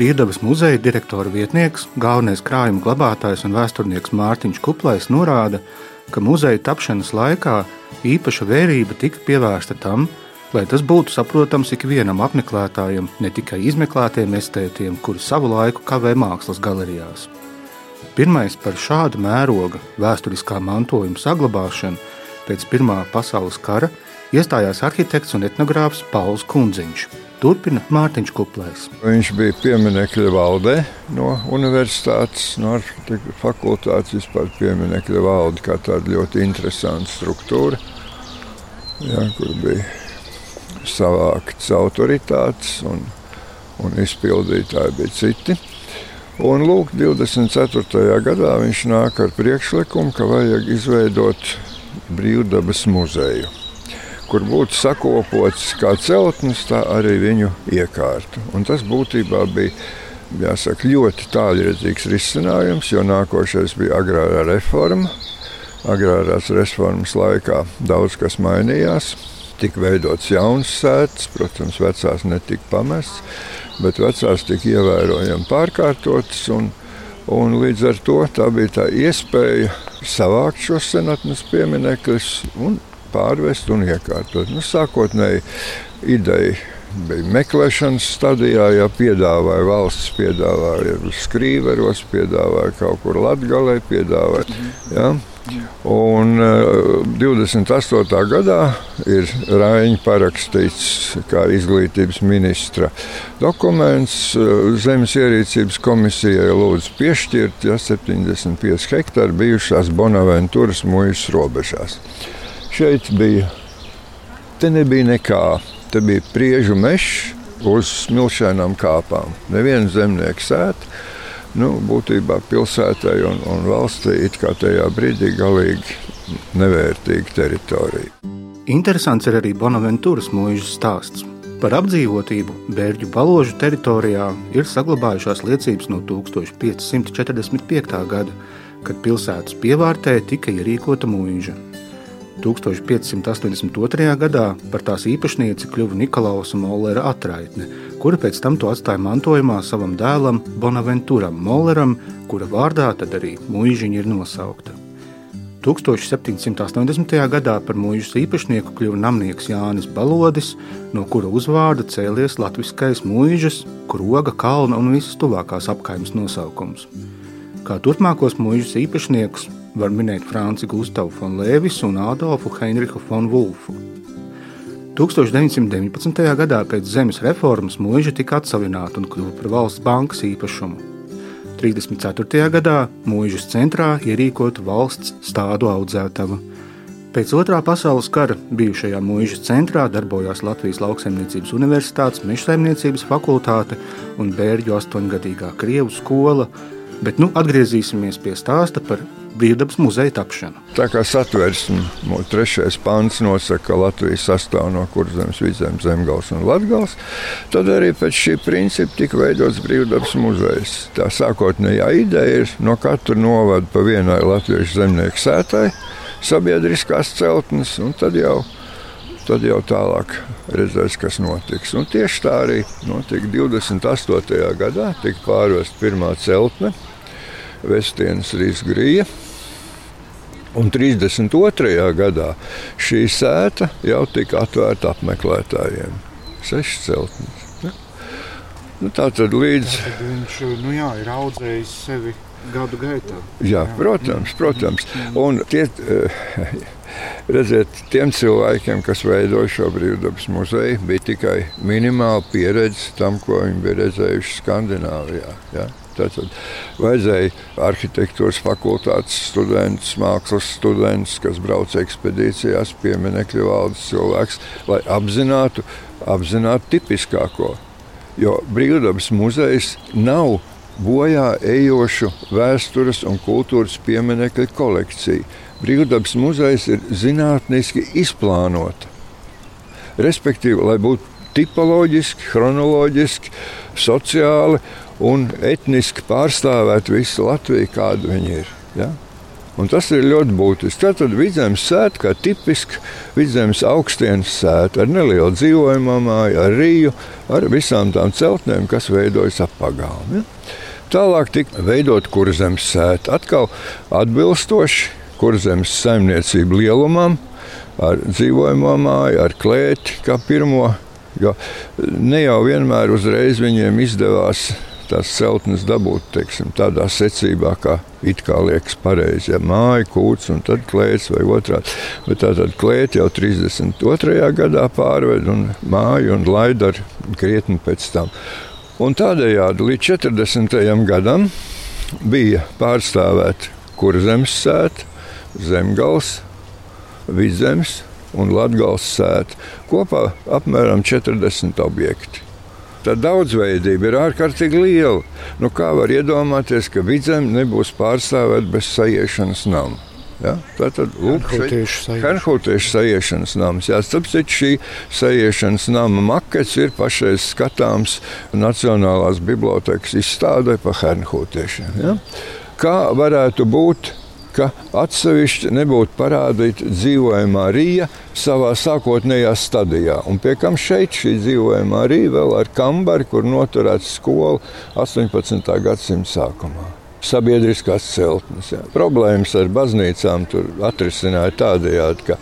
Brīvdabas muzeja direktora vietnieks, galvenais krājuma glabātājs un vēsturnieks Mārtiņš Kuplais norāda, ka muzeja tapšanas laikā īpaša vērība tika pievērsta tam, lai tas būtu saprotams ikvienam apmeklētājam, ne tikai izmeklētiem estētiem, kuri savu laiku kavē mākslas galerijās. Pirmais par šādu mēroga vēsturiskā mantojuma saglabāšanu pēc Pirmā pasaules kara iestājās arhitekts un etnogrāfs Pauls Kundziņš. Turpina Mārtiņš Kuplēs. Viņš bija pieminekļa valdē no universitātes, no arhitekta fakultātes vispār pieminekļa valde kā tāda ļoti interesanta struktūra, jā, kur bija savāktas autoritātes un, un izpildītāji bija citi. Un lūk, 24. gadā viņš nāk ar priekšlikumu, ka vajag izveidot brīvdabas muzeju kur būtu sakopots kā celtnis, tā arī viņu iekārta. Un tas būtībā bija jāsaka, ļoti tālredzīgs risinājums, jo nākošais bija agrārā reforma. Agrārās reformas laikā daudz kas mainījās. Tika veidots jauns sēdes, protams, vecās netika pamests, bet vecās tika ievērojami pārkārtotas. Un, un līdz ar to tā bija tā iespēja savākt šos senatnes pieminekļus un pārvest un iekārtot. Nu, sākotnēji ideja bija meklēšanas stadijā, ja piedāvāja valsts, piedāvāja skrīveros, piedāvāja kaut kur latgalē, piedāvāja. Ja? Un 28. gadā ir Raņa parakstīts kā izglītības ministra dokuments. Zemes ierīcības komisijai lūdzu piešķirt ja, 75 hektāru bijušās Bonaventūras muļas robežās. Šeit bija, te nebija nekā. Te bija priežu mežs uz smilšainām kāpām. Neviens zemnieks sēt. Nu, būtībā pilsētai un, un valstī it kā tajā brīdī galīgi nevērtīga teritorija. Interesants ir arī Bonaventūras mūža stāsts. Par apdzīvotību Bērģu baložu teritorijā ir saglabājušās liecības no 1545. gada, kad pilsētas pievārtē tika ierīkota mūža. 1582. gadā par tās īpašnieci kļuva Nikolausa Mollera atraitne, kura pēc tam to atstāja mantojumā savam dēlam Bonaventuram Molleram, kura vārdā tad arī mūžiņa ir nosaukta. 1780. gadā par mūžas īpašnieku kļuva namnieks Jānis Balodis, no kura uzvārda cēlies latviskais mūžas, kroga, kalna un visas tuvākās apkaimes nosaukums. Kā turpmākos mūžas īpašniekus var minēt Franci Gustavu von Lēvisu un Adolfu Heinrichu von Wolfu. 1919. gadā pēc zemes reformas mūža tika atsavināta un kļuva par valsts bankas īpašumu. 34. gadā mūžas centrā ierīkota valsts stādu audzētava. Pēc otrā pasaules kara bijušajā mūžas centrā darbojās Latvijas Lauksaimniecības Universitātes mežsaimniecības fakultāte un bērģu astoņgadīgā Krievu skola, bet nu atgriezīsimies pie stāsta par brīvdabas muzeja tapšanu. Tā kā satversme, trešais pants nosaka, ka Latvija sastāv no kurzemes, vidzemes, zemgals un latgals, tad arī pēc šī principa tika veidots brīvdabas muzejs. Tā sākotnējā ideja ir no katra novada pa vienai latviešu zemnieku sētai, sabiedriskās celtnes, un tad jau tad jau tālāk redzēs, kas notiks. Un tieši tā arī notika 28. gadā. Tika pārvesta pirmā celtne, Vestienas Rīsgrija. Un 32. gadā šī sēta jau tika atvērta apmeklētājiem. Sešas celtnes. Ja? Nu, tā tad līdz. Jā, tad viņš nu jā, ir audzējis sevi gadu gaitā. Jā, protams, protams. Un tie, eh, redziet, tiem cilvēkiem, kas veidoja šo brīvdabas muzeju, bija tikai minimāla pieredze tam, ko viņi bija redzējuši Skandināvijā. Ja? Tātad vajadzēja arhitektūras fakultātes studentus, mākslas studentus, kas brauc ekspedīcijās, pieminekļu valdes cilvēks, lai apzinātu, apzinātu tipiskāko. Jo brīvdabas muzejs nav bojā ejošu vēstures un kultūras pieminiektu kolekcija. Brīvdabas muzejs ir zinātniski izplānota. Respektīvi, lai būtu tipoloģiski, chronoloģiski, sociāli un etniski pārstāvēt visu Latviju, kāda viņi ir. Ja? Un tas ir ļoti būtiski. Tad vidzemes sēta kā tipiska vidzemes augstienes sēta ar nelielu dzīvojamo māju, ar rīju, ar visām tām celtnēm, kas veidojas ap pagalmu. Ja? Tālāk tika veidot kurzemes sēta. Atkal atbilstoši kurzemes saimniecību lielumam, ar dzīvojamo māju, ar klēti kā pirmo. Jo ne jau vienmēr uzreiz viņiem izdevās tās celtnes dabūt teiksim, tādā secībā, kā it kā liekas pareizi. Ja māja, kūts un tad klēts vai otrādi. Bet tā tad klēta jau 32. gadā pārved un māju un laida krietni pēc tam. Un tādējādi līdz 40. gadam bija pārstāvēta kurzemes sēta, zemgals, vidzemes un latgals sēta. Kopā apmēram 40 objekti. Tā daudzveidība ir ārkārtīgi liela. Nu, kā var iedomāties, ka vidzem nebūs pārstāvēta bez sajiešanas nama? Ja? Tā tad Hernhūtiešu sajiešanas nams. Jā, tāpēc šī sajiešanas nama makets ir pašreiz skatāms Nacionālās bibliotekas izstādē pa Hernhūtiešiem. Ja? Kā varētu būt ka atsevišķi nebūtu parādīta dzīvojamā rīja savā sākotnējā stadijā. Un pie kam šeit šī dzīvojamā rīja vēl ar kambaru, kur noturēts skola 18. gadsimta sākumā. Sabiedriskās celtnes. Jā. Problēmas ar baznīcām tur atrisināja tādējādi, ka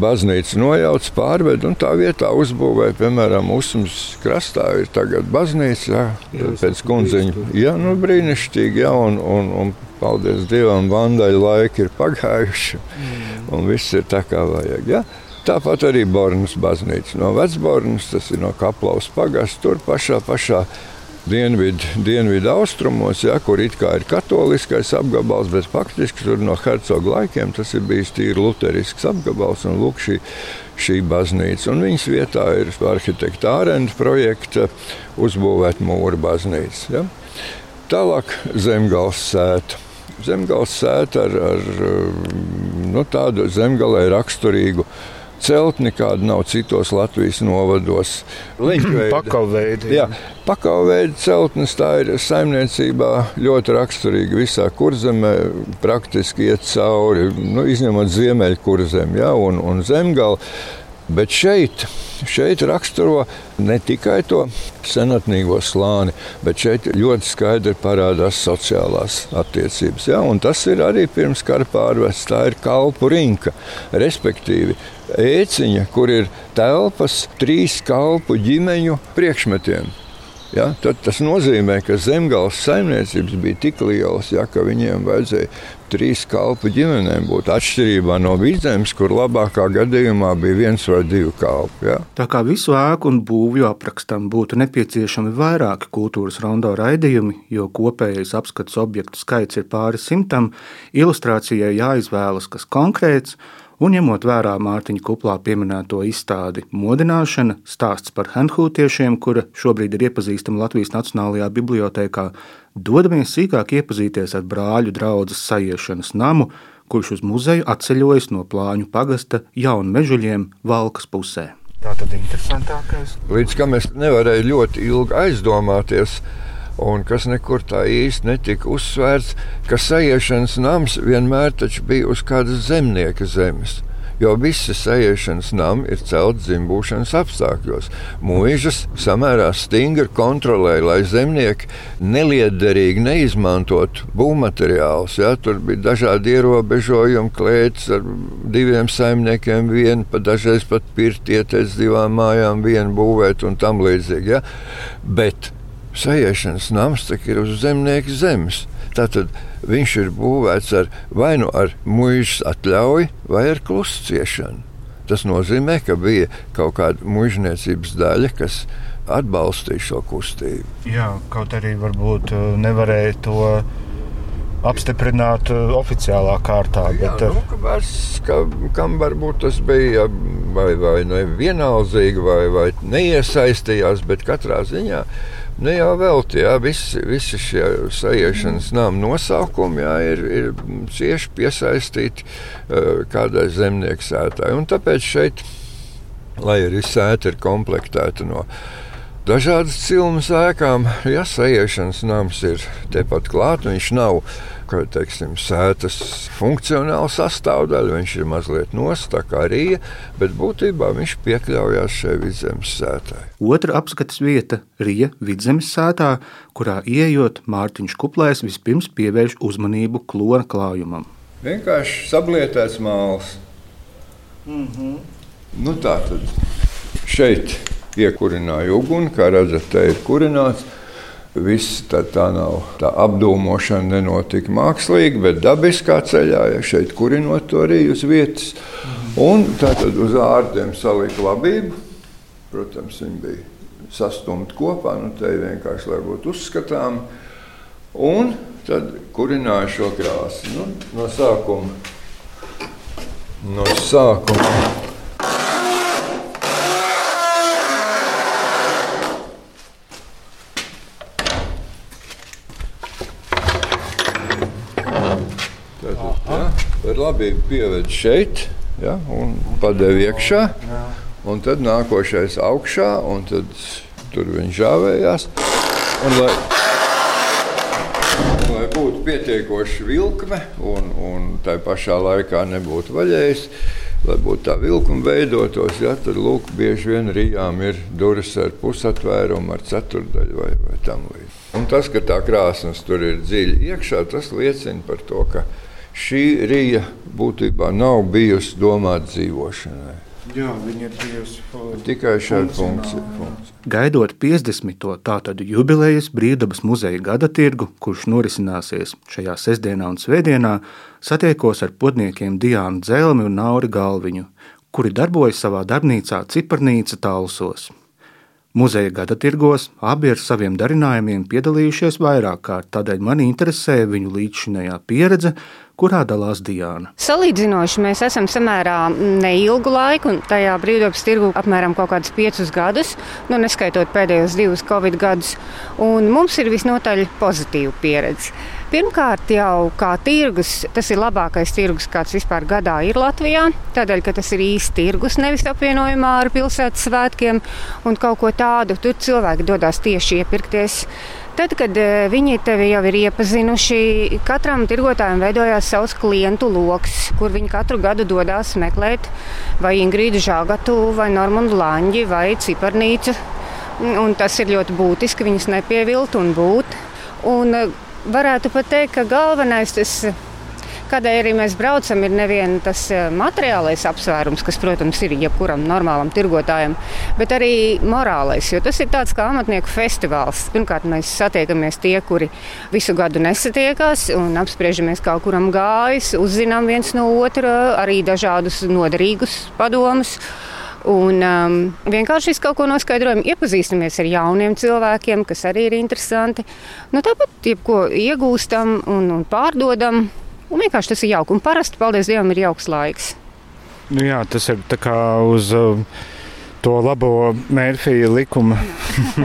baznīca nojauc, pārved un tā vietā uzbūvēja, piemēram, Usmas krastā ir tagad baznīca, jā, jā, pēc kundziņa. Jā, nu brīnišķīgi, jā, un, un, un paldies Dievam, vandaļu laiki ir pagājuši, mm. un viss ir tā kā vajag. Ja? Tāpat arī Bornas baznīca no Vecbornas, tas ir no Kaplaus pagasts, tur pašā, pašā dienvidu, dienvidu austrumos, ja, kur it kā ir katoliskais apgabals, bet faktiski tur no hercoga laikiem tas ir bijis tīri luterisks apgabals un lūk šī, šī baznīca. Un viņas vietā ir arhitekta ārenda projekta uzbūvēt mūra baznīca. Ja. Tālāk zemgals sēta zemgāles sēta ar, ar nu, tādu zemgālē raksturīgu celtni, kāda nav citos Latvijas novados. Pakauveidi. Jā, pakauveidi celtnes tā ir saimniecībā ļoti raksturīga visā kurzemē, praktiski iet cauri, nu, izņemot ziemeļkurzem, ja, un, un zemgāli. Bet šeit, šeit raksturo ne tikai to senatnīgo slāni, bet šeit ļoti skaidri parādās sociālās attiecības. Ja? Un tas ir arī pirms kara pārvests. Tā ir kalpu rinka, respektīvi ēciņa, kur ir telpas trīs kalpu ģimeņu priekšmetiem. Ja, tad tas nozīmē, ka zemgāles saimniecības bija tik lielas, ja, ka viņiem vajadzēja trīs kalpu ģimenēm būt atšķirībā no vidzemes, kur labākā gadījumā bija viens vai divi kalpi. Ja. Tā kā visu ēku un būvju aprakstam būtu nepieciešami vairāki kultūras rondo raidījumi, jo kopējais apskats objektu skaits ir pāri simtam, ilustrācijai jāizvēlas kas konkrēts Un ņemot vērā Mārtiņa kuplā pieminēto izstādi Modināšana, stāsts par Hanhūtiešiem, kura šobrīd ir iepazīstama Latvijas Nacionālajā bibliotekā, dodamies sīkāk iepazīties ar brāļu draugu sajiešanas namu, kurš uz muzeju atceļojas no plāņu pagasta jaunu mežuļiem Valkas pusē. Tā tad ir interesantākais. Līdz kam es nevarēju ļoti ilgi aizdomāties, un kas nekur tā īsti netika uzsvērts, ka sajiešanas nams vienmēr bija uz kādas zemnieka zemes. Jo visi sajiešanas nami ir celti dzimbūšanas apstākļos. Mūžas samērā stingri kontrolēja, lai zemnieki neliederīgi neizmantotu būvmateriālus. Ja? Tur bija dažādi ierobežojumi, klēts ar diviem saimniekiem, vienu pa dažreiz pat pirti ieteicis divām mājām, vienu būvēt un tam līdzīgi. Ja? Bet sajiešanas nams ir uz zemnieka zemes. Tātad viņš ir būvēts ar vai nu ar mūžas atļauju, vai ar klusu ciešanu. Tas nozīmē, ka bija kaut kāda mūžniecības daļa, kas atbalstīja šo kustību. Jā, kaut arī varbūt uh, nevarēja to apstiprināt uh, oficiālā kārtā. Jā, bet, uh, nu, kāds, ka, kam varbūt tas bija vai, vai nevienaldzīgi, vai, vai neiesaistījās, bet katrā ziņā Ne jau velti, jā, visi, visi šie sajiešanas nama nosaukumi jā, ir, ir cieši piesaistīti uh, kādai zemnieku sētai. Un tāpēc šeit, lai arī sēta ir komplektēta no dažādas cilmes ēkām. Ja sajiešanas nams ir tepat klāt, viņš nav ka teiksim, sētas funkcionāla sastāvdaļa. Viņš ir mazliet nostā kā rīja, bet būtībā viņš piekļaujas šai vidzemes sētai. Otra apskates vieta - Rija vidzemes sētā, kurā ieejot Mārtiņš Kuplēs vispirms pievērš uzmanību klona klājumam. Vienkārši sablietēts māls. Mm -hmm. nu, tā tad šeit iekurināja uguni, kā redzat, te ir kurināts. Viss tā, tā nav. Tā apdūmošana nenotika mākslīgi, bet dabiskā ceļā, ja šeit kurinot to arī uz vietas. Un tad uz ārdiem salika labību. Protams, viņi bija sastumti kopā, nu te vienkārši lai būtu uzskatām. Un tad kurināja šo krāsu. Nu, no sākuma. No sākuma labību pieved šeit ja, un padeva iekšā. Un tad nākošais augšā, un tad tur viņš žāvējās. Un, lai, lai būtu pietiekoši vilkme, un, un tā pašā laikā nebūtu vaļējis, lai būtu tā vilkme veidotos, ja, tad lūk, bieži vien rījām ir durvis ar pusatvērumu, ar ceturdaļu vai, vai tam līdzīgi. Un tas, ka tā krāsnes tur ir dziļi iekšā, tas liecina par to, ka šī rīja būtībā nav bijusi domāta dzīvošanai. Jā, viņa ir bijusi tikai šāda funkcija. Gaidot 50. tātad jubilejas Brīvdabas muzeja gada tirgu, kurš norisināsies šajā sestdienā un svētdienā, satiekos ar podniekiem Diānu Dzelmi un Nauri Galviņu, kuri darbojas savā darbnīcā Ciparnīca Talsos. Muzeja gada tirgos abi ar saviem darinājumiem piedalījušies vairāk kārt, tādēļ mani interesē viņu līdzšinējā pieredze kurā dalās Diana. Salīdzinoši mēs esam samērā neilgu laiku, un tajā brīvdabas tirgu apmēram kaut kādus piecus gadus, nu, neskaitot pēdējos divus Covid gadus, un mums ir visnotaļ pozitīva pieredze. Pirmkārt, jau kā tirgus, tas ir labākais tirgus, kāds vispār gadā ir Latvijā. Tādēļ, ka tas ir īsts tirgus, nevis apvienojumā ar pilsētas svētkiem un kaut ko tādu. Tur cilvēki dodas tieši iepirkties. Tad, kad e, viņi tevi jau ir iepazinuši, katram tirgotājam veidojās savs klientu lokus, kur viņi katru gadu dodas meklēt vai Ingrīdu Žāgatu, vai Normundu Lanģi, vai Ciparnīcu. Un tas ir ļoti būtiski viņus nepievilt un būt. Un e, varētu pat teikt, ka galvenais tas ir Kādēļ arī mēs braucam, ir nevien tas eh, materiālais apsvērums, kas, protams, ir jebkuram normālam tirgotājam, bet arī morālais. Jo tas ir tāds kā amatnieku festivāls. Pirmkārt, mēs satiekamies tie, kuri visu gadu nesatiekās un apspriežamies, kā kuram gājas, uzzinām viens no otra arī dažādus noderīgus padomus. Un um, vienkārši kaut ko noskaidrojam, iepazīstamies ar jauniem cilvēkiem, kas arī ir interesanti. Nu, tāpat jebko iegūstam un, un pārdodam. Un vienkārši tas ir jauki. Un parasti, paldies Dievam, ir jauks laiks. Nu jā, tas ir kā uz uh, to labo mērfija likuma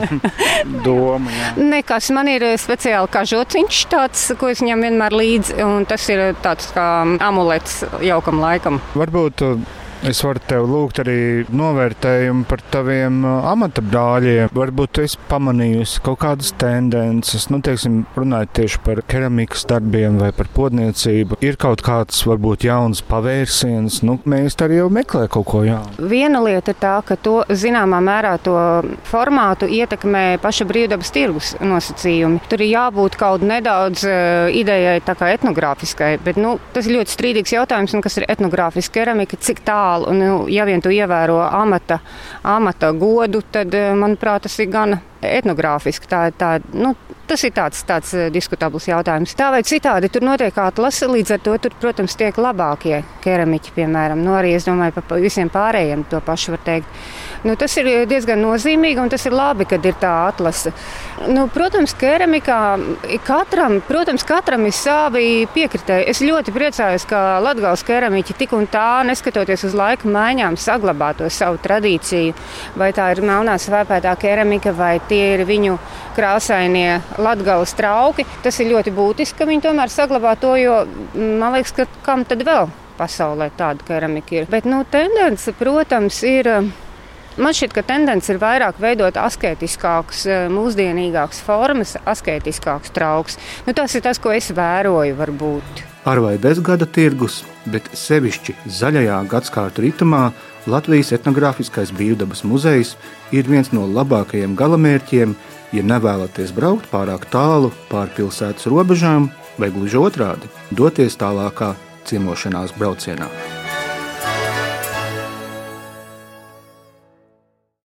domu. Jā. Nekas man ir speciāli kā žociņš, tāds, ko es ņemu vienmēr līdzi. Tas ir tāds kā amulets jaukam laikam. Varbūt uh, Es varu tev lūgt arī novērtējumu par taviem uh, amata brāļiem. Varbūt tu esi pamanījusi kaut kādas tendences, nu, teiksim, runājot tieši par keramikas darbiem vai par podniecību. Ir kaut kāds, varbūt, jauns pavērsiens, nu, mēs arī jau meklējam kaut ko jaunu. Viena lieta ir tā, ka to zināmā mērā to formātu ietekmē paša brīvdabas tirgus nosacījumi. Tur ir jābūt kaut nedaudz uh, idejai tā kā etnogrāfiskai, bet, nu, tas ir ļoti strīdīgs jautājums, un kas ir etnogrāfiska keramika, cik tālu tālu. Nu, ja vien tu ievēro amata, amata godu, tad, eh, manuprāt, tas ir gan etnogrāfiski. Tā, tā, nu, tas ir tāds, tāds eh, diskutabls jautājums. Tā vai citādi tur notiek atlase, līdz ar to tur, protams, tiek labākie keramiķi, piemēram. Nu, arī es domāju, par visiem pārējiem to pašu var teikt. Nu, tas ir diezgan nozīmīgi un tas ir labi, kad ir tā atlase. Nu, protams, keramikā katram, protams, katram ir savi piekritēji. Es ļoti priecājos, ka Latvijas keramiķi tik un tā, neskatoties uz laika maiņām, saglabā to savu tradīciju. Vai tā ir melnā svēpētā keramika, vai tie ir viņu krāsainie latgales trauki. Tas ir ļoti būtiski, ka viņi tomēr saglabā to, jo man liekas, ka kam tad vēl pasaulē tāda keramika ir. Bet nu, tendence, protams, ir Man šķiet, ka tendence ir vairāk veidot asketiskākas, eh, mūsdienīgākas formas, asketiskāks trauks. Nu, tas ir tas, ko es vēroju, varbūt. Ar vai bez gada tirgus, bet sevišķi zaļajā gadsimta ritmā Latvijas etnogrāfiskais brīvdabas muzejs ir viens no labākajiem galamērķiem, ja nevēlaties braukt pārāk tālu pāri pilsētas robežām, vai gluži otrādi - doties tālākā ciemošanās braucienā.